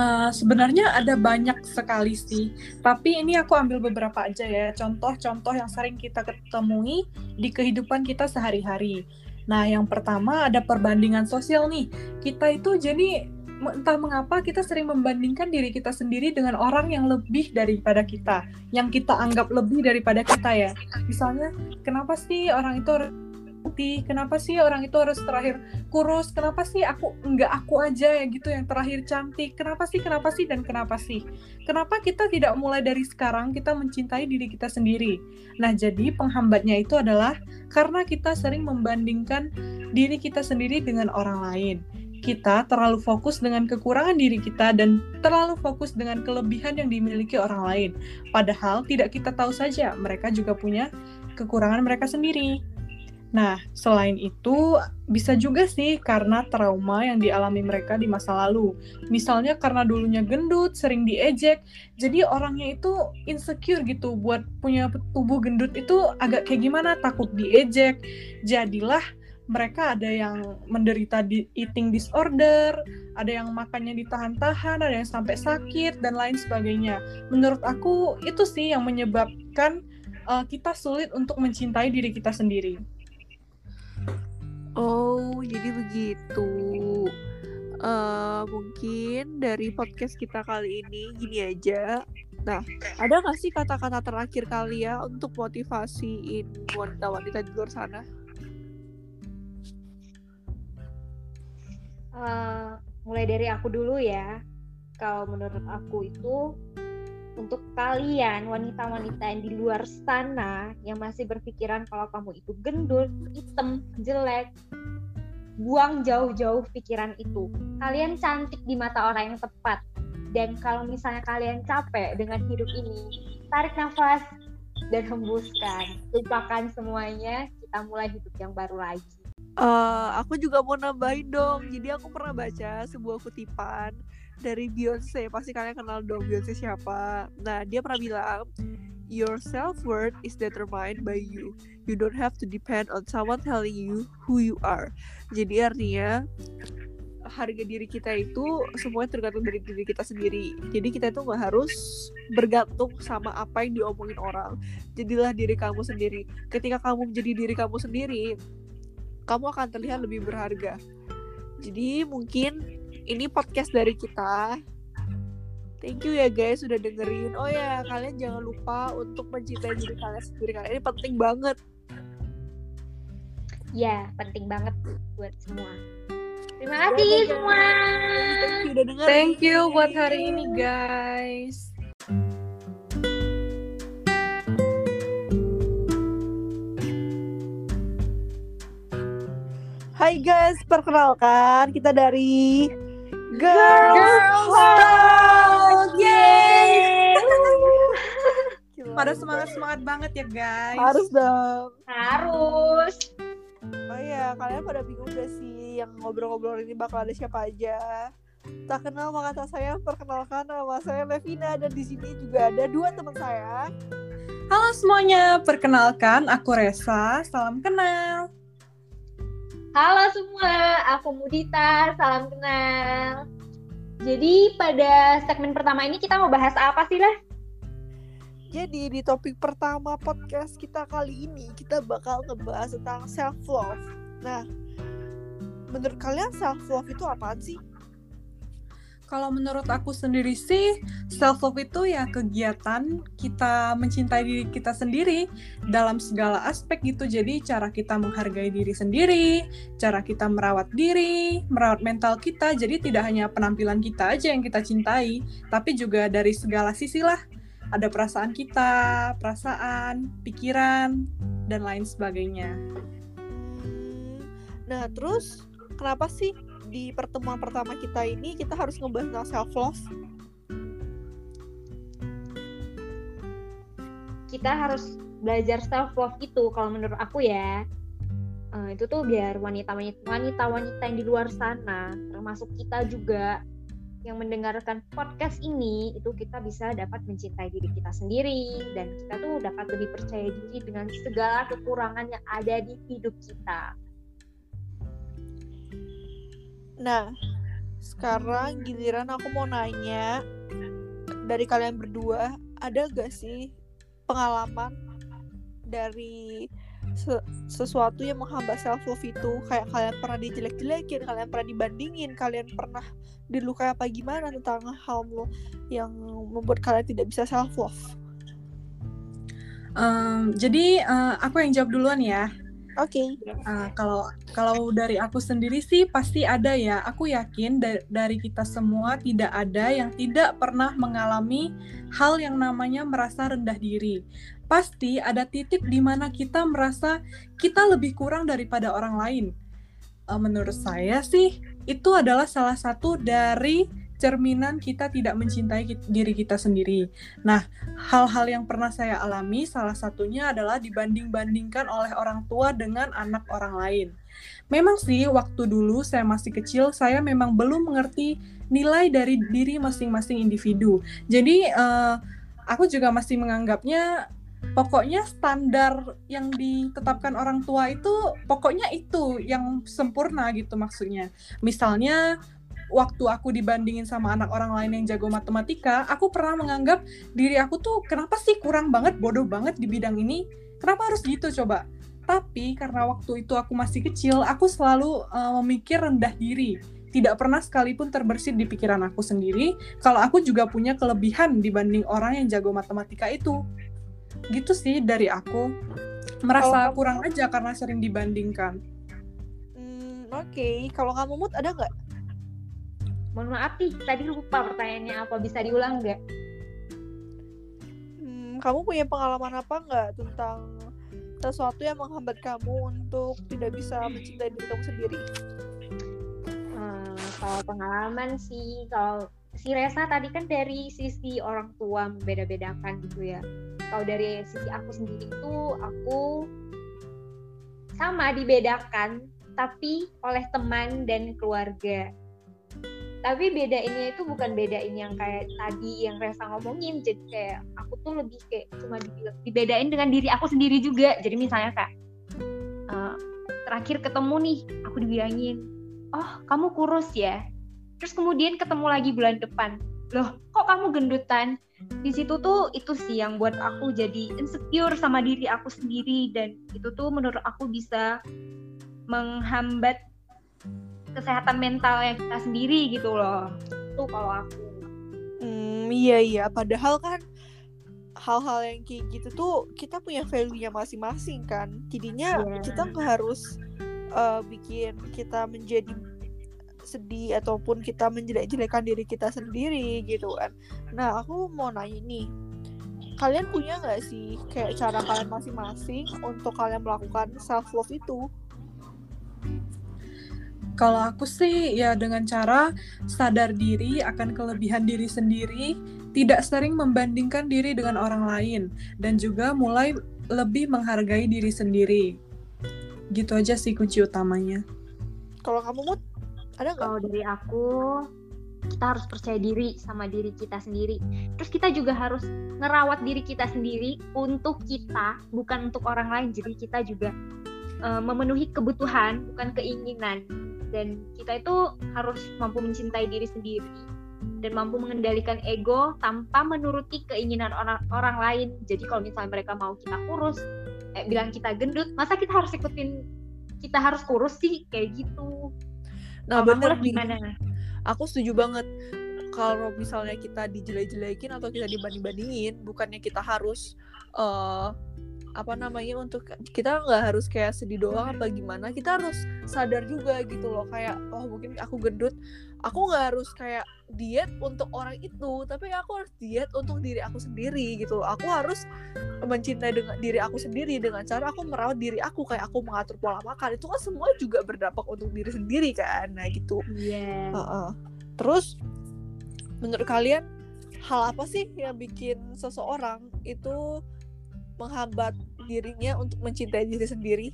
Uh, sebenarnya ada banyak sekali sih, tapi ini aku ambil beberapa aja ya, contoh-contoh yang sering kita ketemui di kehidupan kita sehari-hari. Nah, yang pertama ada perbandingan sosial nih. Kita itu jadi entah mengapa kita sering membandingkan diri kita sendiri dengan orang yang lebih daripada kita, yang kita anggap lebih daripada kita ya. Misalnya, kenapa sih orang itu putih kenapa sih orang itu harus terakhir kurus? Kenapa sih aku nggak aku aja ya gitu yang terakhir cantik? Kenapa sih kenapa sih dan kenapa sih? Kenapa kita tidak mulai dari sekarang kita mencintai diri kita sendiri? Nah jadi penghambatnya itu adalah karena kita sering membandingkan diri kita sendiri dengan orang lain. Kita terlalu fokus dengan kekurangan diri kita dan terlalu fokus dengan kelebihan yang dimiliki orang lain. Padahal tidak kita tahu saja, mereka juga punya kekurangan mereka sendiri. Nah, selain itu, bisa juga sih karena trauma yang dialami mereka di masa lalu. Misalnya karena dulunya gendut, sering diejek, jadi orangnya itu insecure gitu buat punya tubuh gendut itu agak kayak gimana, takut diejek. Jadilah mereka ada yang menderita di eating disorder, ada yang makannya ditahan-tahan, ada yang sampai sakit, dan lain sebagainya. Menurut aku, itu sih yang menyebabkan uh, kita sulit untuk mencintai diri kita sendiri. Oh, jadi begitu. Uh, mungkin dari podcast kita kali ini gini aja. Nah, ada nggak sih kata-kata terakhir kali ya untuk motivasiin wanita-wanita di luar sana? Uh, mulai dari aku dulu ya. Kalau menurut aku itu untuk kalian wanita-wanita yang di luar sana yang masih berpikiran kalau kamu itu gendut, hitam, jelek, buang jauh-jauh pikiran itu. Kalian cantik di mata orang yang tepat. Dan kalau misalnya kalian capek dengan hidup ini, tarik nafas dan hembuskan. Lupakan semuanya, kita mulai hidup yang baru lagi. Uh, aku juga mau nambahin dong. Jadi aku pernah baca sebuah kutipan dari Beyonce pasti kalian kenal dong Beyonce siapa. Nah dia pernah bilang your self worth is determined by you. You don't have to depend on someone telling you who you are. Jadi artinya harga diri kita itu semuanya tergantung dari diri kita sendiri. Jadi kita itu nggak harus bergantung sama apa yang diomongin orang. Jadilah diri kamu sendiri. Ketika kamu menjadi diri kamu sendiri kamu akan terlihat lebih berharga. Jadi mungkin ini podcast dari kita. Thank you ya guys sudah dengerin. Oh ya, kalian jangan lupa untuk mencintai diri kalian sendiri. Kalian ini penting banget. Ya, penting banget buat semua. Terima kasih ya, semua. Thank you, Thank you buat hari ini guys. Hai guys, perkenalkan kita dari Girls, Girls Talk! Yeay! Pada semangat-semangat banget ya guys. Harus dong. Harus. Oh iya, kalian pada bingung gak sih yang ngobrol-ngobrol ini bakal ada siapa aja? Tak kenal maka tak sayang, perkenalkan nama saya Levina dan di sini juga ada dua teman saya. Halo semuanya, perkenalkan aku Resa, salam kenal. Halo semua, aku Mudita, salam kenal. Jadi pada segmen pertama ini kita mau bahas apa sih lah? Jadi di topik pertama podcast kita kali ini kita bakal ngebahas tentang self love. Nah, menurut kalian self love itu apa sih? Kalau menurut aku sendiri sih, self love itu ya kegiatan kita mencintai diri kita sendiri dalam segala aspek gitu. Jadi cara kita menghargai diri sendiri, cara kita merawat diri, merawat mental kita. Jadi tidak hanya penampilan kita aja yang kita cintai, tapi juga dari segala sisi lah. Ada perasaan kita, perasaan, pikiran, dan lain sebagainya. Nah, terus kenapa sih di pertemuan pertama kita ini kita harus ngebahas tentang self love kita harus belajar self love itu kalau menurut aku ya. Uh, itu tuh biar wanita wanita wanita yang di luar sana termasuk kita juga yang mendengarkan podcast ini itu kita bisa dapat mencintai diri kita sendiri. Dan kita tuh dapat lebih percaya diri dengan segala kekurangan yang ada di hidup kita. Nah, sekarang giliran aku mau nanya dari kalian berdua ada gak sih pengalaman dari se- sesuatu yang menghambat self love itu kayak kalian pernah dijelek-jelekin kalian pernah dibandingin kalian pernah dilukai apa gimana tentang hal yang membuat kalian tidak bisa self love Um, jadi uh, aku yang jawab duluan ya. Oke Uh, kalau kalau dari aku sendiri sih pasti ada ya. Aku yakin da- dari kita semua tidak ada yang tidak pernah mengalami hal yang namanya merasa rendah diri. Pasti ada titik di mana kita merasa kita lebih kurang daripada orang lain. Uh, menurut saya sih itu adalah salah satu dari cerminan kita tidak mencintai diri kita sendiri. Nah, hal-hal yang pernah saya alami salah satunya adalah dibanding-bandingkan oleh orang tua dengan anak orang lain. Memang sih waktu dulu saya masih kecil saya memang belum mengerti nilai dari diri masing-masing individu. Jadi eh, aku juga masih menganggapnya pokoknya standar yang ditetapkan orang tua itu pokoknya itu yang sempurna gitu maksudnya. Misalnya waktu aku dibandingin sama anak orang lain yang jago matematika, aku pernah menganggap diri aku tuh kenapa sih kurang banget, bodoh banget di bidang ini? Kenapa harus gitu coba? Tapi karena waktu itu aku masih kecil, aku selalu uh, memikir rendah diri. Tidak pernah sekalipun terbersit di pikiran aku sendiri kalau aku juga punya kelebihan dibanding orang yang jago matematika itu. Gitu sih dari aku. Merasa kurang aja karena sering dibandingkan. Hmm, oke kalau kamu mood ada nggak Mohon maaf nih, tadi lupa pertanyaannya apa bisa diulang nggak? Hmm, kamu punya pengalaman apa nggak tentang sesuatu yang menghambat kamu untuk tidak bisa mencintai diri kamu sendiri? Hmm, kalau pengalaman sih, kalau si Resa tadi kan dari sisi orang tua membeda-bedakan gitu ya. Kalau dari sisi aku sendiri itu aku sama dibedakan, tapi oleh teman dan keluarga. Tapi bedainnya itu bukan bedain yang kayak tadi yang Resa ngomongin, jadi kayak aku tuh lebih kayak cuma dibedain dengan diri aku sendiri juga. Jadi misalnya kayak eh, terakhir ketemu nih, aku dibilangin, oh kamu kurus ya? Terus kemudian ketemu lagi bulan depan loh kok kamu gendutan? Di situ tuh itu sih yang buat aku jadi insecure sama diri aku sendiri. Dan itu tuh menurut aku bisa menghambat kesehatan mental yang kita sendiri gitu loh itu kalau aku Hmm, iya iya. Padahal kan hal-hal yang kayak gitu tuh kita punya value-nya masing-masing kan. Jadinya Iya. kita nggak harus uh, bikin kita menjadi sedih ataupun kita menjelek-jelekan diri kita sendiri gitu kan. Nah aku mau nanya nih, kalian punya nggak sih kayak cara kalian masing-masing untuk kalian melakukan self love itu? Kalau aku sih ya dengan cara sadar diri akan kelebihan diri sendiri, tidak sering membandingkan diri dengan orang lain, dan juga mulai lebih menghargai diri sendiri. Gitu aja sih kunci utamanya. Kalau kamu mood ada nggak? kalau dari aku kita harus percaya diri sama diri kita sendiri terus kita juga harus ngerawat diri kita sendiri untuk kita bukan untuk orang lain jadi kita juga eh, memenuhi kebutuhan bukan keinginan dan kita itu harus mampu mencintai diri sendiri. Dan mampu mengendalikan ego tanpa menuruti keinginan orang orang lain. Jadi kalau misalnya mereka mau kita kurus eh, bilang kita gendut masa kita harus ikutin kita harus kurus sih? Kayak gitu. Nah nih. gimana? Aku setuju banget. Kalau misalnya kita dijelek-jelekin atau kita dibanding-bandingin bukannya kita harus eh apa namanya untuk kita nggak harus kayak sedih doang apa gimana kita harus sadar juga gitu loh kayak oh mungkin aku gendut. Aku nggak harus kayak diet untuk orang itu tapi aku harus diet untuk diri aku sendiri gitu loh. Aku harus mencintai dengan diri aku sendiri dengan cara aku merawat diri aku kayak aku mengatur pola makan. Itu kan semua juga berdampak untuk diri sendiri kan nah gitu. Iya. Heeh. Terus menurut kalian hal apa sih yang bikin seseorang itu menghambat dirinya untuk mencintai diri sendiri?